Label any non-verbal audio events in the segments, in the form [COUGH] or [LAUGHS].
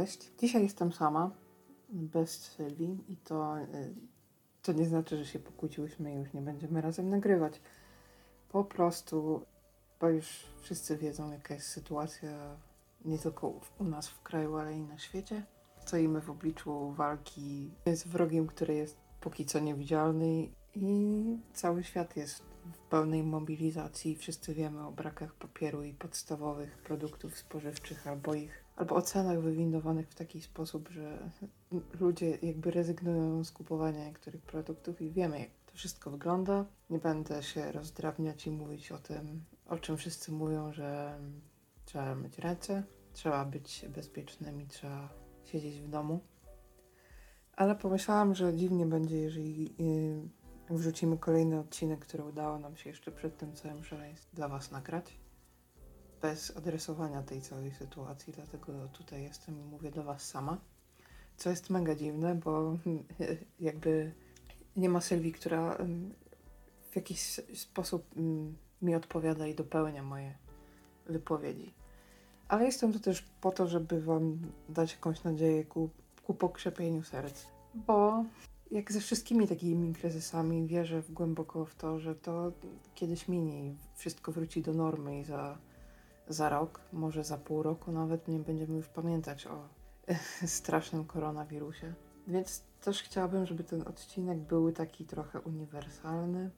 Cześć. Dzisiaj jestem sama, bez Sylwii i to, y, to nie znaczy, że się pokłóciłyśmy i już nie będziemy razem nagrywać. Po prostu, bo już wszyscy wiedzą, jaka jest sytuacja nie tylko u nas w kraju, ale i na świecie. Stoimy w obliczu walki z wrogiem, który jest póki co niewidzialny i cały świat jest w pełnej mobilizacji. Wszyscy wiemy o brakach papieru i podstawowych produktów spożywczych albo ich, albo o cenach wywindowanych w taki sposób, że ludzie jakby rezygnują z kupowania niektórych produktów i wiemy, jak to wszystko wygląda. Nie będę się rozdrabniać i mówić o tym, o czym wszyscy mówią, że trzeba myć ręce, trzeba być bezpiecznymi, trzeba siedzieć w domu. Ale pomyślałam, że dziwnie będzie, jeżeli yy, wrzucimy kolejny odcinek, który udało nam się jeszcze przed tym całym szaleństwem dla Was nagrać. Bez adresowania tej całej sytuacji, dlatego tutaj jestem i mówię do Was sama. Co jest mega dziwne, bo [LAUGHS] jakby nie ma Sylwii, która ym, w jakiś sposób ym, mi odpowiada i dopełnia moje wypowiedzi. Ale jestem tu też po to, żeby Wam dać jakąś nadzieję ku, ku pokrzepieniu serc. Bo jak ze wszystkimi takimi kryzysami wierzę głęboko w to, że to kiedyś minie i wszystko wróci do normy i za, za rok, może za pół roku nawet nie będziemy już pamiętać o [LAUGHS] strasznym koronawirusie. Więc też chciałabym, żeby ten odcinek był taki trochę uniwersalny,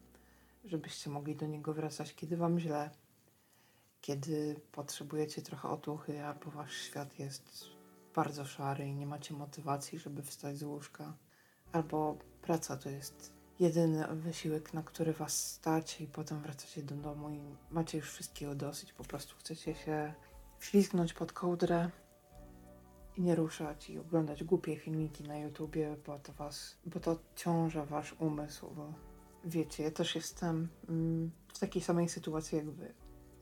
żebyście mogli do niego wracać, kiedy wam źle, kiedy potrzebujecie trochę otuchy, albo wasz świat jest bardzo szary i nie macie motywacji, żeby wstać z łóżka, albo praca to jest jedyny wysiłek, na który was stać i potem wracacie do domu i macie już wszystkiego dosyć, po prostu chcecie się ślizgnąć pod kołdrę i nie ruszać i oglądać głupie filmiki na YouTubie, bo to was, bo to ciąża wasz umysł, bo wiecie, ja też jestem mm, w takiej samej sytuacji jak wy.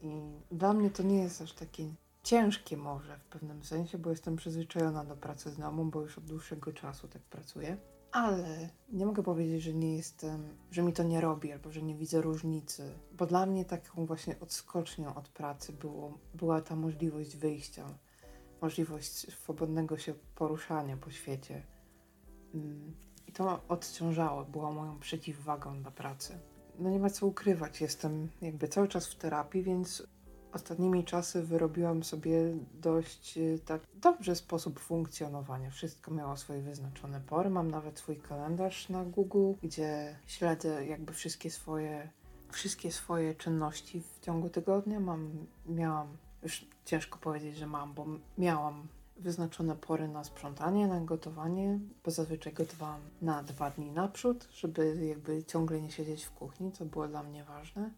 I dla mnie to nie jest aż takie ciężkie może w pewnym sensie, bo jestem przyzwyczajona do pracy z domu, bo już od dłuższego czasu tak pracuję. Ale nie mogę powiedzieć, że nie jestem, że mi to nie robi, albo że nie widzę różnicy, bo dla mnie taką właśnie odskocznią od pracy było, była ta możliwość wyjścia, możliwość swobodnego się poruszania po świecie. Mm, I to odciążało, było moją przeciwwagą dla pracy. No nie ma co ukrywać, jestem jakby cały czas w terapii, więc ostatnimi czasy wyrobiłam sobie dość y, tak dobry sposób funkcjonowania. Wszystko miało swoje wyznaczone pory. Mam nawet swój kalendarz na Google, gdzie śledzę jakby wszystkie swoje, wszystkie swoje czynności w ciągu tygodnia. Mam, miałam, już ciężko powiedzieć, że mam, bo miałam wyznaczone pory na sprzątanie, na gotowanie, bo zazwyczaj gotowałam na dwa dni naprzód, żeby jakby ciągle nie siedzieć w kuchni, co było dla mnie ważne.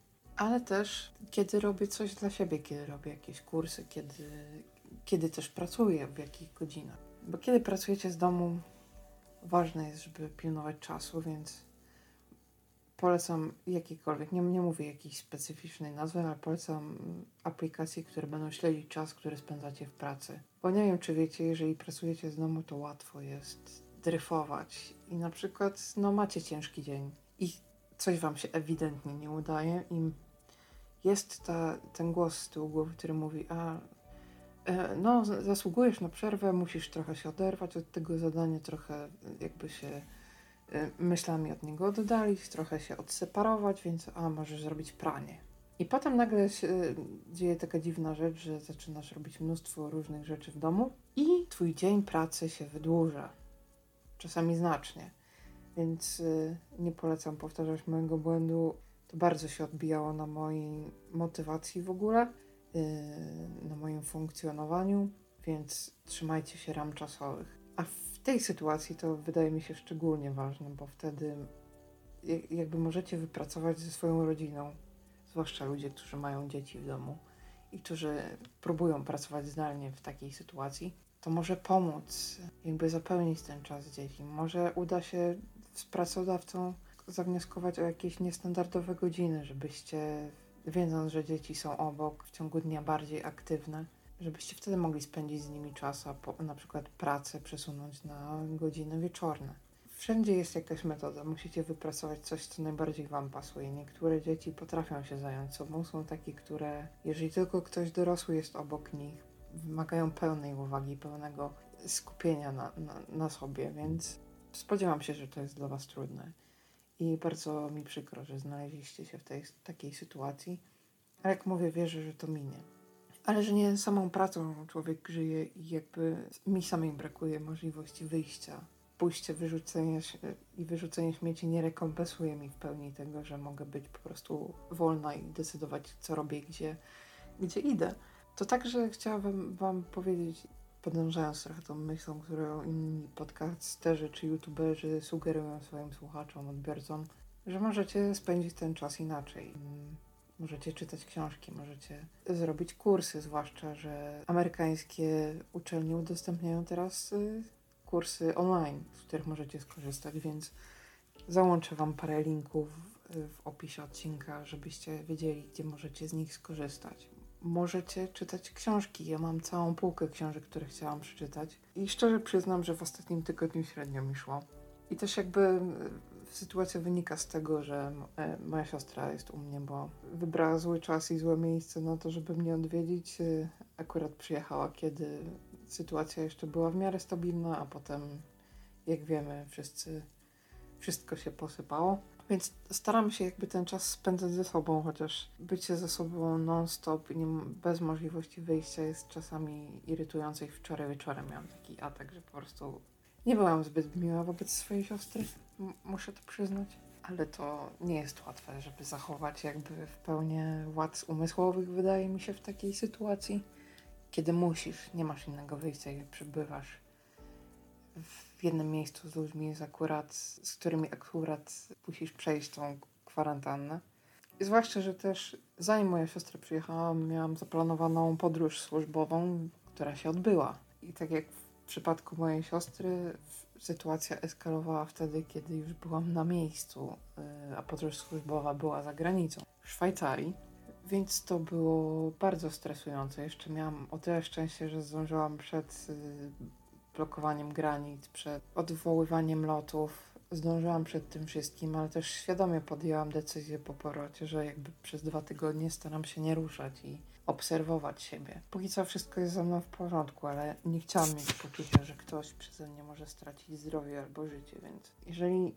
Ale też kiedy robię coś dla siebie, kiedy robię jakieś kursy, kiedy, kiedy też pracuję, w jakich godzinach. Bo kiedy pracujecie z domu, ważne jest, żeby pilnować czasu, więc polecam jakiekolwiek, nie, nie mówię jakiejś specyficznej nazwy, ale polecam aplikacje, które będą śledzić czas, który spędzacie w pracy. Bo nie wiem, czy wiecie, jeżeli pracujecie z domu, to łatwo jest dryfować i na przykład, no macie ciężki dzień i coś wam się ewidentnie nie udaje i jest ta, ten głos z tyłu głowy, który mówi, a e, no zasługujesz na przerwę, musisz trochę się oderwać od tego zadania, trochę jakby się e, myślami od niego oddalić, trochę się odseparować, więc a możesz zrobić pranie. I potem nagle się e, dzieje taka dziwna rzecz, że zaczynasz robić mnóstwo różnych rzeczy w domu i twój dzień pracy się wydłuża. Czasami znacznie. Więc nie polecam powtarzać mojego błędu. To bardzo się odbijało na mojej motywacji w ogóle, y, na moim funkcjonowaniu, więc trzymajcie się ram czasowych. A w tej sytuacji to wydaje mi się szczególnie ważne, bo wtedy jak- jakby możecie wypracować ze swoją rodziną, zwłaszcza ludzie, którzy mają dzieci w domu i którzy próbują pracować zdalnie w takiej sytuacji, to może pomóc jakby zapełnić ten czas dzieci. Może uda się z pracodawcą zawnioskować o jakieś niestandardowe godziny, żebyście, wiedząc, że dzieci są obok, w ciągu dnia bardziej aktywne, żebyście wtedy mogli spędzić z nimi czas, a po, na przykład pracę przesunąć na godziny wieczorne. Wszędzie jest jakaś metoda, musicie wypracować coś, co najbardziej Wam pasuje. Niektóre dzieci potrafią się zająć sobą, są takie, które, jeżeli tylko ktoś dorosły jest obok nich, wymagają pełnej uwagi, pełnego skupienia na, na, na sobie, więc spodziewam się, że to jest dla Was trudne. I bardzo mi przykro, że znaleźliście się w tej takiej sytuacji. Ale jak mówię, wierzę, że to minie. Ale że nie samą pracą człowiek żyje i jakby mi samej brakuje możliwości wyjścia. Pójście, wyrzucenie i wyrzucenie śmieci nie rekompensuje mi w pełni tego, że mogę być po prostu wolna i decydować, co robię, gdzie, gdzie idę. To także chciałabym Wam powiedzieć, podążając trochę tą myślą, którą inni podcasterzy czy youtuberzy sugerują swoim słuchaczom, odbiorcom, że możecie spędzić ten czas inaczej. Możecie czytać książki, możecie zrobić kursy, zwłaszcza, że amerykańskie uczelnie udostępniają teraz y, kursy online, z których możecie skorzystać, więc załączę Wam parę linków w opisie odcinka, żebyście wiedzieli, gdzie możecie z nich skorzystać możecie czytać książki. Ja mam całą półkę książek, które chciałam przeczytać. I szczerze przyznam, że w ostatnim tygodniu średnio mi szło. I też jakby e, sytuacja wynika z tego, że e, moja siostra jest u mnie, bo wybrała zły czas i złe miejsce na to, żeby mnie odwiedzić. E, akurat przyjechała, kiedy sytuacja jeszcze była w miarę stabilna, a potem, jak wiemy, wszyscy, wszystko się posypało. Więc staram się jakby ten czas spędzać ze sobą, chociaż bycie ze sobą non-stop i bez możliwości wyjścia jest czasami irytujące. I wczoraj wieczorem miałam taki atak, że po prostu nie byłam zbyt miła wobec swojej siostry, M muszę to przyznać. Ale to nie jest łatwe, żeby zachować jakby w pełni władz umysłowych, wydaje mi się, w takiej sytuacji, kiedy musisz, nie masz innego wyjścia i przebywasz w jednym miejscu z ludźmi, jest akurat, z którymi akurat musisz przejść tą kwarantannę. Zwłaszcza, że też zanim moja siostra przyjechała, miałam zaplanowaną podróż służbową, która się odbyła. I tak jak w przypadku mojej siostry, sytuacja eskalowała wtedy, kiedy już byłam na miejscu, y, a podróż służbowa była za granicą, w Szwajcarii. Więc to było bardzo stresujące. Jeszcze miałam o tyle szczęście, że zdążyłam przed y, blokowaniem granic, przed odwoływaniem lotów. Zdążyłam przed tym wszystkim, ale też świadomie podjęłam decyzję po porocie, że jakby przez dwa tygodnie staram się nie ruszać i obserwować siebie. Póki co wszystko jest ze mną w porządku, ale nie chciałam mieć poczucia, że ktoś przeze mnie może stracić zdrowie albo życie, więc jeżeli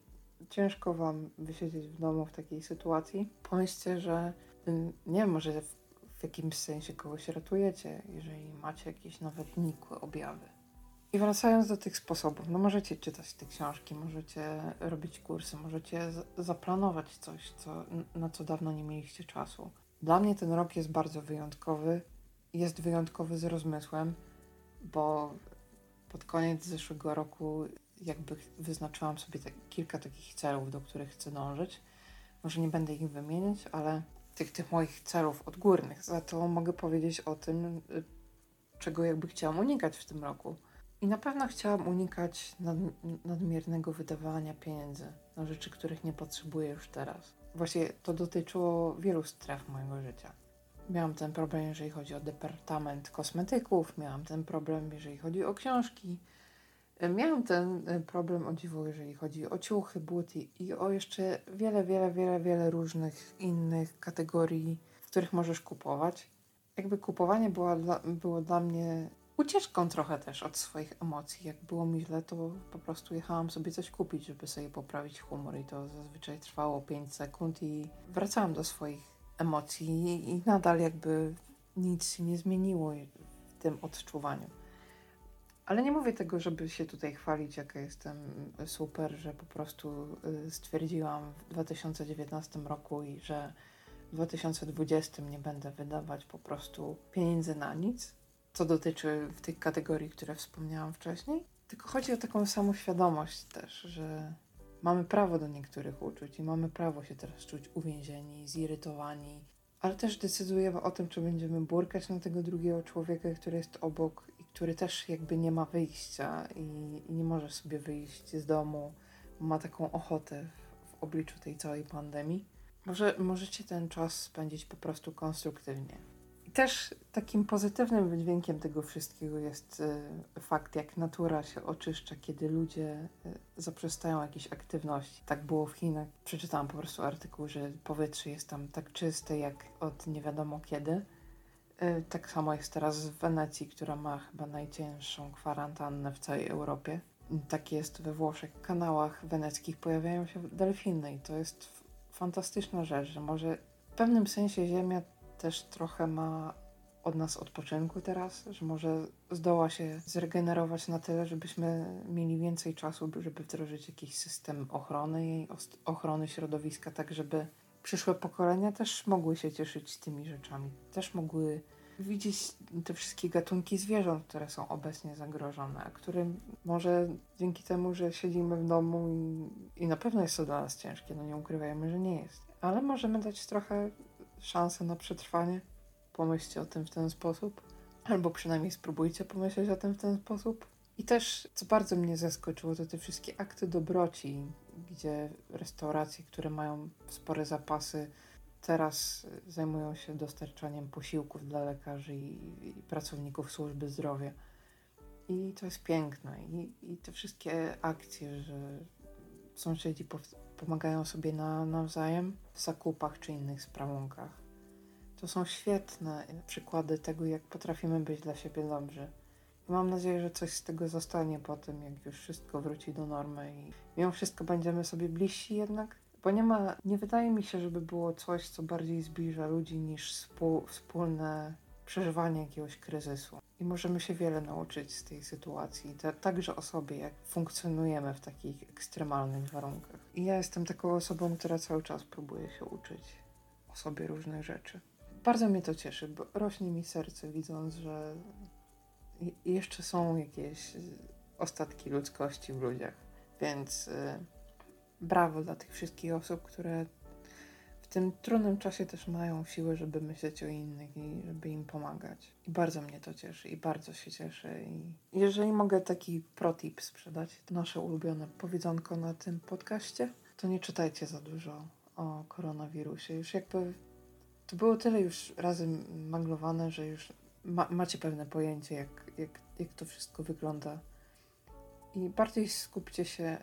ciężko wam wysiedzieć w domu w takiej sytuacji, pomyślcie, że nie wiem, może w, w jakimś sensie kogoś ratujecie, jeżeli macie jakieś nawet nikłe objawy. I wracając do tych sposobów, no możecie czytać te książki, możecie robić kursy, możecie zaplanować coś, co, na co dawno nie mieliście czasu. Dla mnie ten rok jest bardzo wyjątkowy. Jest wyjątkowy z rozmysłem, bo pod koniec zeszłego roku jakby wyznaczyłam sobie tak, kilka takich celów, do których chcę dążyć. Może nie będę ich wymieniać, ale tych, tych moich celów odgórnych. Za to mogę powiedzieć o tym, y, czego jakby chciałam unikać w tym roku. I na pewno chciałam unikać nad, nadmiernego wydawania pieniędzy na rzeczy, których nie potrzebuję już teraz. Właśnie to dotyczyło wielu stref mojego życia. Miałam ten problem, jeżeli chodzi o departament kosmetyków, miałam ten problem, jeżeli chodzi o książki, miałam ten e, problem o dziwo, jeżeli chodzi o ciuchy, buty i o jeszcze wiele, wiele, wiele, wiele różnych innych kategorii, w których możesz kupować. Jakby kupowanie było dla, było dla mnie ucieczką trochę też od swoich emocji. Jak było mi źle, to po prostu jechałam sobie coś kupić, żeby sobie poprawić humor i to zazwyczaj trwało 5 sekund i wracałam do swoich emocji i, i nadal jakby nic się nie zmieniło w tym odczuwaniu. Ale nie mówię tego, żeby się tutaj chwalić, jaka jestem super, że po prostu y, stwierdziłam w 2019 roku i że w 2020 nie będę wydawać po prostu pieniędzy na nic, co dotyczy w tych kategorii, które wspomniałam wcześniej. Tylko chodzi o taką samą świadomość też, że mamy prawo do niektórych uczuć i mamy prawo się teraz czuć uwięzieni, zirytowani, ale też decydujemy o tym, czy będziemy burkać na tego drugiego człowieka, który jest obok i który też jakby nie ma wyjścia i, i nie może sobie wyjść z domu, ma taką ochotę w, w obliczu tej całej pandemii. Może możecie ten czas spędzić po prostu konstruktywnie też takim pozytywnym wydźwiękiem tego wszystkiego jest y, fakt, jak natura się oczyszcza, kiedy ludzie y, zaprzestają jakiejś aktywności. Tak było w Chinach. Przeczytałam po prostu artykuł, że powietrze jest tam tak czyste jak od nie wiadomo kiedy. Y, tak samo jest teraz w Wenecji, która ma chyba najcięższą kwarantannę w całej Europie. Tak jest we Włoszech. W kanałach weneckich pojawiają się delfiny i to jest fantastyczna rzecz, że może w pewnym sensie Ziemia też trochę ma od nas odpoczynku teraz, że może zdoła się zregenerować na tyle, żebyśmy mieli więcej czasu, żeby wdrożyć jakiś system ochrony jej, ochrony środowiska, tak żeby przyszłe pokolenia też mogły się cieszyć tymi rzeczami. Też mogły widzieć te wszystkie gatunki zwierząt, które są obecnie zagrożone, a którym może dzięki temu, że siedzimy w domu i, i na pewno jest to dla nas ciężkie, no nie ukrywajmy, że nie jest. Ale możemy dać trochę szansę na przetrwanie. Pomyślcie o tym w ten sposób. Albo przynajmniej spróbujcie pomyśleć o tym w ten sposób. I też, co bardzo mnie zaskoczyło, to te wszystkie akty dobroci, gdzie restauracje, które mają spore zapasy, teraz zajmują się dostarczaniem posiłków dla lekarzy i, i pracowników służby zdrowia. I to jest piękne. I, I te wszystkie akcje, że sąsiedzi pomagają sobie na, nawzajem w zakupach czy innych sprawunkach. To są świetne przykłady tego, jak potrafimy być dla siebie dobrzy. Mam nadzieję, że coś z tego zostanie po tym, jak już wszystko wróci do normy i mimo wszystko będziemy sobie bliżsi jednak. Bo nie ma, nie wydaje mi się, żeby było coś, co bardziej zbliża ludzi niż współ, wspólne przeżywanie jakiegoś kryzysu. I możemy się wiele nauczyć z tej sytuacji, te, także o sobie, jak funkcjonujemy w takich ekstremalnych warunkach. I ja jestem taką osobą, która cały czas próbuje się uczyć o sobie różnych rzeczy. Bardzo mnie to cieszy, bo rośnie mi serce widząc, że jeszcze są jakieś ostatki ludzkości w ludziach. Więc y, brawo dla tych wszystkich osób, które tym trudnym czasie też mają siłę, żeby myśleć o innych i żeby im pomagać. I bardzo mnie to cieszy i bardzo się cieszę. I jeżeli mogę taki protip sprzedać, to nasze ulubione powiedzonko na tym podcaście, to nie czytajcie za dużo o koronawirusie. Już jakby to było tyle już razem maglowane, że już ma, macie pewne pojęcie, jak, jak, jak to wszystko wygląda. I bardziej skupcie się.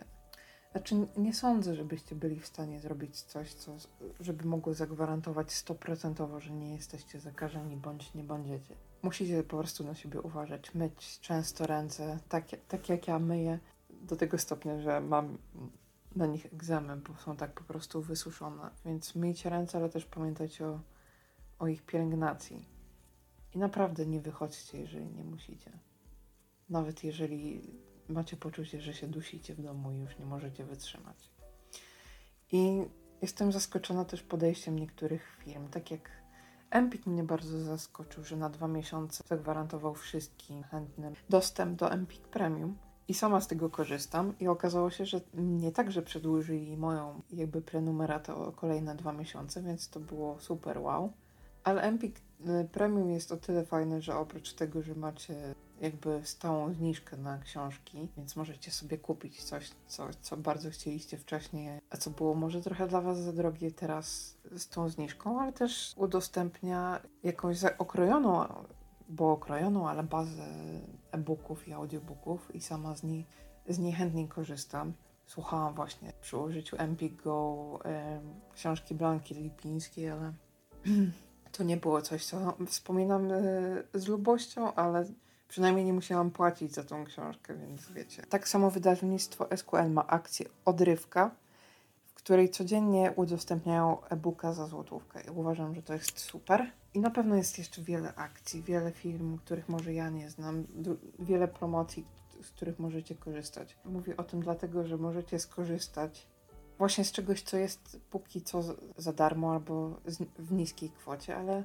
Znaczy, nie sądzę, żebyście byli w stanie zrobić coś, co, żeby mogło zagwarantować stoprocentowo, że nie jesteście zakażeni bądź nie będziecie. Musicie po prostu na siebie uważać, myć często ręce, tak, tak jak ja myję, do tego stopnia, że mam na nich egzamin, bo są tak po prostu wysuszone. Więc myjcie ręce, ale też pamiętajcie o, o ich pielęgnacji. I naprawdę nie wychodźcie, jeżeli nie musicie. Nawet jeżeli macie poczucie, że się dusicie w domu i już nie możecie wytrzymać. I jestem zaskoczona też podejściem niektórych firm, tak jak Empik mnie bardzo zaskoczył, że na dwa miesiące zagwarantował wszystkim chętnym dostęp do Empik Premium. I sama z tego korzystam i okazało się, że nie tak, że przedłużyli moją jakby prenumeratę o kolejne dwa miesiące, więc to było super wow. Ale Empik y, Premium jest o tyle fajne, że oprócz tego, że macie jakby stałą zniżkę na książki, więc możecie sobie kupić coś, co, co bardzo chcieliście wcześniej, a co było może trochę dla Was za drogie teraz z tą zniżką, ale też udostępnia jakąś okrojoną, bo okrojoną, ale bazę e-booków i audiobooków i sama z niej, z niej chętnie korzystam. Słuchałam właśnie przy użyciu Empik Go książki Blanki Lipińskiej, ale [CLEARS THROAT] to nie było coś, co wspominam y, z lubością, ale Przynajmniej nie musiałam płacić za tą książkę, więc wiecie. Tak samo wydawnictwo SQL ma akcję Odrywka, w której codziennie udostępniają e-booka za złotówkę. I uważam, że to jest super. I na pewno jest jeszcze wiele akcji, wiele firm, których może ja nie znam, wiele promocji, z których możecie korzystać. Mówię o tym dlatego, że możecie skorzystać właśnie z czegoś, co jest póki co za darmo albo w niskiej kwocie, ale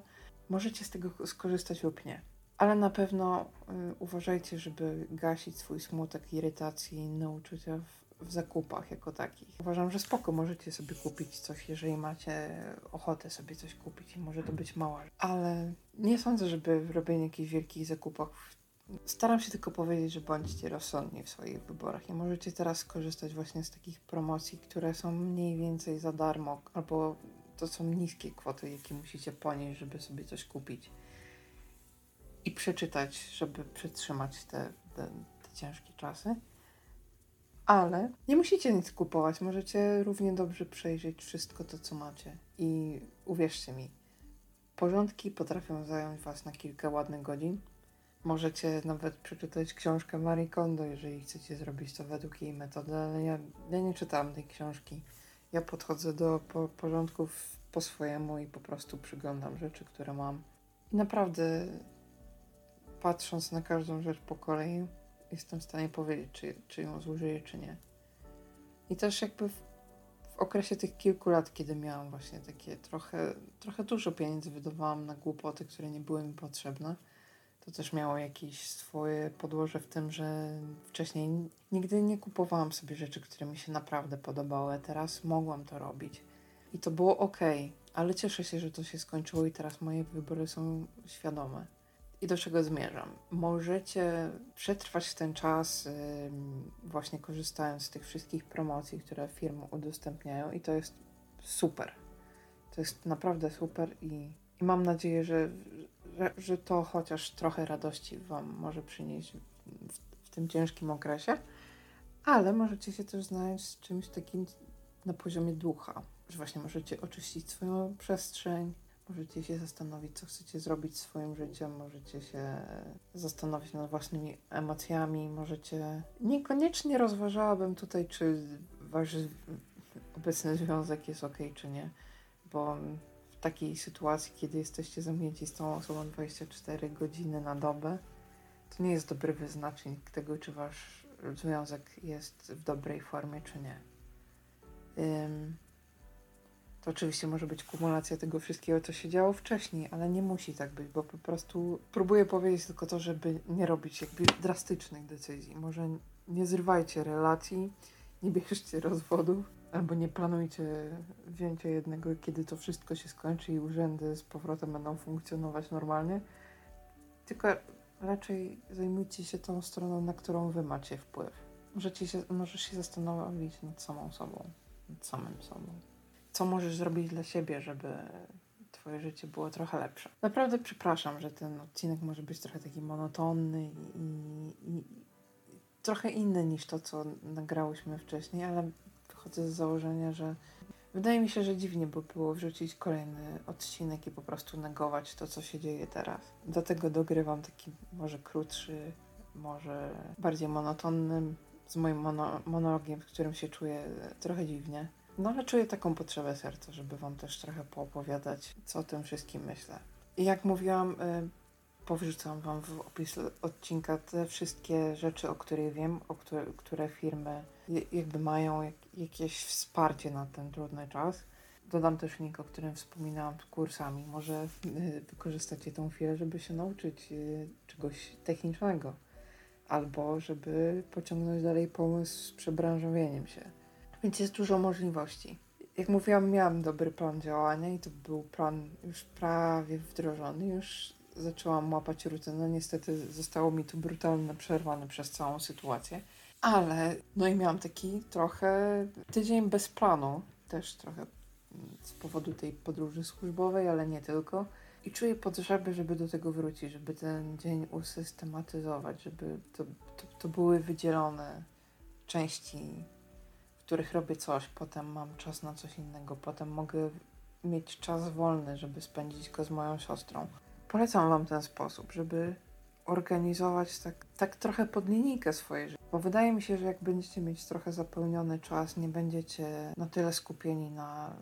możecie z tego skorzystać lub nie. Ale na pewno y, uważajcie, żeby gasić swój smutek, irytację i inne uczucia w, w, zakupach jako takich. Uważam, że spoko, możecie sobie kupić coś, jeżeli macie ochotę sobie coś kupić i może to być mała. Ale nie sądzę, żeby w robieniu jakichś wielkich zakupach Staram się tylko powiedzieć, że bądźcie rozsądni w swoich wyborach i możecie teraz skorzystać właśnie z takich promocji, które są mniej więcej za darmo, albo to są niskie kwoty, jakie musicie ponieść, żeby sobie coś kupić i przeczytać, żeby przetrzymać te, te, te ciężkie czasy. Ale nie musicie nic kupować, możecie równie dobrze przejrzeć wszystko to, co macie. I uwierzcie mi, Porządki potrafią zająć Was na kilka ładnych godzin. Możecie nawet przeczytać książkę Marie Kondo, jeżeli chcecie zrobić to według jej metody, ale ja, ja nie czytałam tej książki. Ja podchodzę do po, porządków po swojemu i po prostu przyglądam rzeczy, które mam. I naprawdę, patrząc na każdą rzecz po kolei, jestem w stanie powiedzieć, czy, czy ją zużyję, czy nie. I też jakby w, w okresie tych kilku lat, kiedy miałam właśnie takie trochę, trochę dużo pieniędzy wydawałam na głupoty, które nie były mi potrzebne, to też miało jakieś swoje podłoże w tym, że wcześniej nigdy nie kupowałam sobie rzeczy, które mi się naprawdę podobały, teraz mogłam to robić. I to było ok, ale cieszę się, że to się skończyło i teraz moje wybory są świadome. I do czego zmierzam? Możecie przetrwać ten czas właśnie korzystając z tych wszystkich promocji, które firmy udostępniają i to jest super. To jest naprawdę super i, i mam nadzieję, że, że, że, to chociaż trochę radości Wam może przynieść w, w tym ciężkim okresie, ale możecie się też znaleźć z czymś takim na poziomie ducha, że właśnie możecie oczyścić swoją przestrzeń, Możecie się zastanowić, co chcecie zrobić swoim życiem, możecie się zastanowić nad własnymi emocjami, możecie. Niekoniecznie rozważałabym tutaj, czy wasz obecny związek jest ok, czy nie, bo w takiej sytuacji, kiedy jesteście zamknięci z tą osobą 24 godziny na dobę, to nie jest dobry wyznacznik tego, czy wasz związek jest w dobrej formie, czy nie. Oczywiście może być kumulacja tego wszystkiego, co się działo wcześniej, ale nie musi tak być, bo po prostu próbuję powiedzieć tylko to, żeby nie robić jakby drastycznych decyzji. Może nie zrywajcie relacji, nie bierzcie rozwodów, albo nie planujcie wzięcia jednego, kiedy to wszystko się skończy i urzędy z powrotem będą funkcjonować normalnie, tylko raczej zajmujcie się tą stroną, na którą wy macie wpływ. Możecie się, możesz się zastanowić nad samą sobą, nad samym sobą co możesz zrobić dla siebie, żeby Twoje życie było trochę lepsze. Naprawdę przepraszam, że ten odcinek może być trochę taki monotonny i, i, i trochę inny niż to, co nagrałyśmy wcześniej, ale wychodzę z założenia, że wydaje mi się, że dziwnie by było wrzucić kolejny odcinek i po prostu negować to, co się dzieje teraz. Dlatego dogrywam taki może krótszy, może bardziej monotonny, z moim mono monologiem, w którym się czuję trochę dziwnie. No ale czuję taką potrzebę serca, żeby Wam też trochę poopowiadać, co o tym wszystkim myślę. I jak mówiłam, y, powrzucam Wam w opis odcinka te wszystkie rzeczy, o których wiem, o które, które firmy jakby mają jak, jakieś wsparcie na ten trudny czas. Dodam też link, o którym wspominałam, kursami. Może y, wykorzystacie tą chwilę, żeby się nauczyć y, czegoś technicznego. Albo żeby pociągnąć dalej pomysł z przebranżowieniem się więc jest dużo możliwości. Jak mówiłam, miałam dobry plan działania i to był plan już prawie wdrożony. Już zaczęłam łapać rutynę. No, niestety zostało mi to brutalnie przerwane przez całą sytuację. Ale no i miałam taki trochę tydzień bez planu. Też trochę z powodu tej podróży służbowej, ale nie tylko. I czuję potrzebę, żeby do tego wrócić, żeby ten dzień usystematyzować, żeby to, to, to były wydzielone części których robię coś, potem mam czas na coś innego, potem mogę mieć czas wolny, żeby spędzić go z moją siostrą. Polecam Wam ten sposób, żeby organizować tak, tak trochę pod linijkę swoje życie. Bo wydaje mi się, że jak będziecie mieć trochę zapełniony czas, nie będziecie na tyle skupieni na,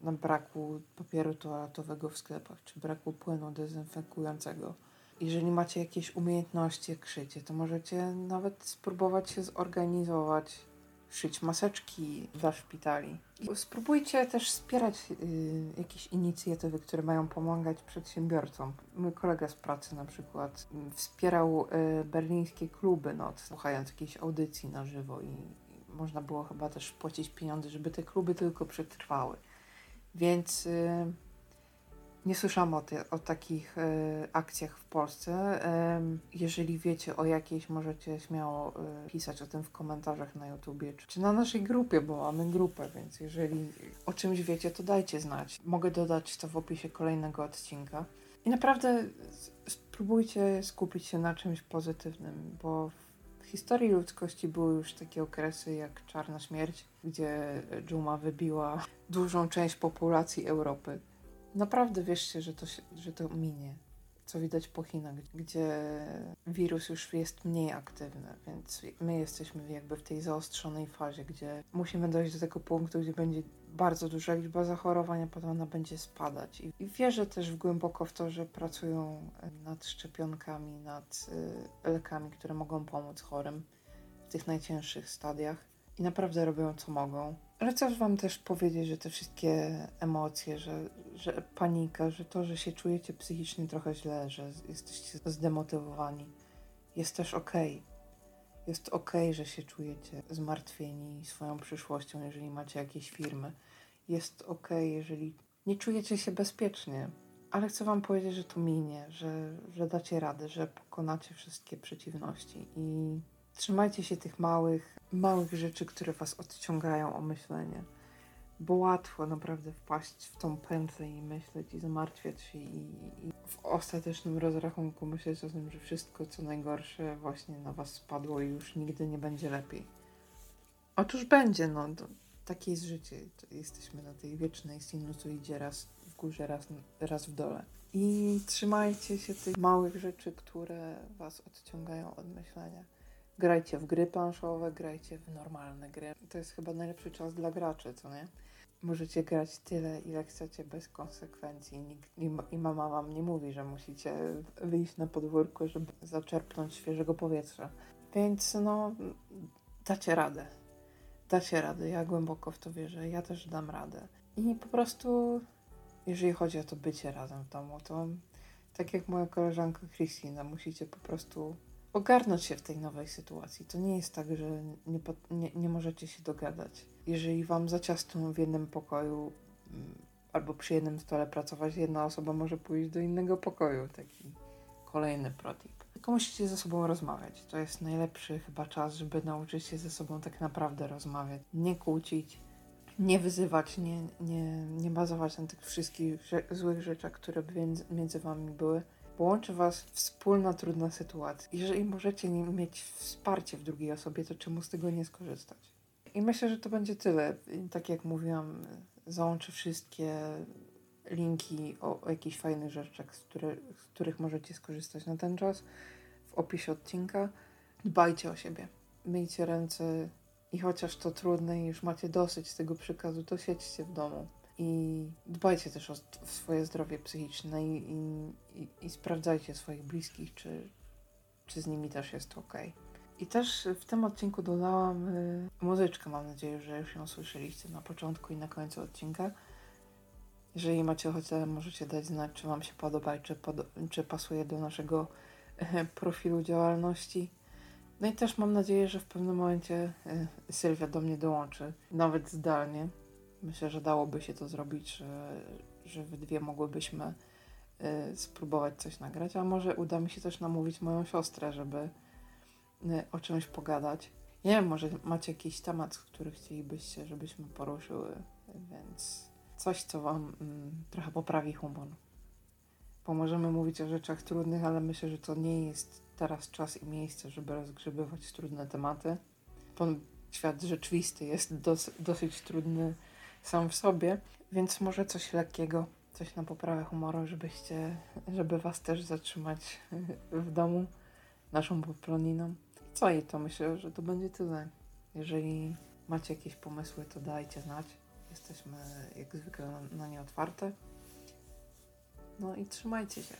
na braku papieru toaletowego w sklepach, czy braku płynu dezynfekującego. Jeżeli macie jakieś umiejętności, jak szycie, to możecie nawet spróbować się zorganizować szyć maseczki dla szpitali. Spróbujcie też wspierać y, jakieś inicjatywy, które mają pomagać przedsiębiorcom. Mój kolega z pracy na przykład y, wspierał y, berlińskie kluby noc, słuchając jakiejś audycji na żywo i, i można było chyba też płacić pieniądze, żeby te kluby tylko przetrwały. Więc y, nie słyszałam o, ty, o takich e, akcjach w Polsce. Jeżeli wiecie o jakiejś, możecie śmiało e, pisać o tym w komentarzach na YouTubie czy, czy na naszej grupie, bo mamy grupę, więc jeżeli o czymś wiecie, to dajcie znać. Mogę dodać to w opisie kolejnego odcinka. I naprawdę spróbujcie skupić się na czymś pozytywnym, bo w historii ludzkości były już takie okresy jak Czarna Śmierć, gdzie dżuma wybiła dużą część populacji Europy naprawdę wierzcie, że to, się, że to minie. Co widać po Chinach, gdzie wirus już jest mniej aktywny, więc my jesteśmy jakby w tej zaostrzonej fazie, gdzie musimy dojść do tego punktu, gdzie będzie bardzo duża liczba zachorowań, a potem ona będzie spadać. I, wierzę też głęboko w to, że pracują nad szczepionkami, nad y, lekami, które mogą pomóc chorym w tych najcięższych stadiach i naprawdę robią co mogą. Ale chcę Wam też powiedzieć, że te wszystkie emocje, że, że panika, że to, że się czujecie psychicznie trochę źle, że jesteście zdemotywowani, jest też okej. Okay. Jest okej, okay, że się czujecie zmartwieni swoją przyszłością, jeżeli macie jakieś firmy. Jest okej, okay, jeżeli nie czujecie się bezpiecznie. Ale chcę Wam powiedzieć, że to minie, że, że dacie radę, że pokonacie wszystkie przeciwności i Trzymajcie się tych małych, małych rzeczy, które was odciągają o myślenie. Bo łatwo naprawdę wpaść w tą pętlę i myśleć i zamartwiać się i, i w ostatecznym rozrachunku myśleć o tym, że wszystko co najgorsze właśnie na was spadło i już nigdy nie będzie lepiej. Otóż będzie, no. To, takie jest życie. Jesteśmy na tej wiecznej sinusoidzie raz w górze, raz, raz w dole. I trzymajcie się tych małych rzeczy, które was odciągają od myślenia. Grajcie w gry planszowe, grajcie w normalne gry. To jest chyba najlepszy czas dla graczy, co nie? Możecie grać tyle, ile chcecie, bez konsekwencji. Nikt, I mama wam nie mówi, że musicie wyjść na podwórko, żeby zaczerpnąć świeżego powietrza. Więc no, dacie radę. Dacie radę. Ja głęboko w to wierzę. Ja też dam radę. I po prostu, jeżeli chodzi o to bycie razem w domu, to tak jak moja koleżanka Christina, musicie po prostu ogarnąć się w tej nowej sytuacji. To nie jest tak, że nie, nie, nie możecie się dogadać. Jeżeli wam za ciasno w jednym pokoju mm, albo przy jednym stole pracować, jedna osoba może pójść do innego pokoju. Taki kolejny protip. Tylko musicie ze sobą rozmawiać. To jest najlepszy chyba czas, żeby nauczyć się ze sobą tak naprawdę rozmawiać. Nie kłócić, nie wyzywać, nie, nie, nie bazować na tych wszystkich złych rzeczach, które między wami były bo łączy Was wspólna trudna sytuacja. Jeżeli możecie mieć wsparcie w drugiej osobie, to czemu z tego nie skorzystać? I myślę, że to będzie tyle. Tak jak mówiłam, załączę wszystkie linki o, o jakichś fajnych rzeczach, z, które, z których możecie skorzystać na ten czas w opisie odcinka. Dbajcie o siebie. Myjcie ręce i chociaż to trudne i już macie dosyć tego przykazu, to siedźcie w domu i dbajcie też o swoje zdrowie psychiczne i, i, i, sprawdzajcie swoich bliskich, czy, czy z nimi też jest ok. I też w tym odcinku dodałam y, muzyczkę, mam nadzieję, że już ją słyszeliście na początku i na końcu odcinka. Jeżeli macie ochotę, możecie dać znać, czy Wam się podoba i czy, pod, czy pasuje do naszego y, profilu działalności. No i też mam nadzieję, że w pewnym momencie y, Sylwia do mnie dołączy, nawet zdalnie. Myślę, że dałoby się to zrobić, że, że we dwie mogłybyśmy y, spróbować coś nagrać, a może uda mi się też namówić moją siostrę, żeby y, o czymś pogadać. Nie wiem, może macie jakiś temat, który chcielibyście, żebyśmy poruszyły, więc coś, co Wam mm, trochę poprawi humor. Bo możemy mówić o rzeczach trudnych, ale myślę, że to nie jest teraz czas i miejsce, żeby rozgrzebywać trudne tematy. Ten świat rzeczywisty jest dos dosyć trudny sam w sobie, więc może coś lekkiego, coś na poprawę humoru, żebyście, żeby was też zatrzymać [LAUGHS] w domu naszą poploniną. Co i to myślę, że to będzie tyle. Jeżeli macie jakieś pomysły, to dajcie znać. Jesteśmy jak zwykle na, na nie otwarte. No i trzymajcie się.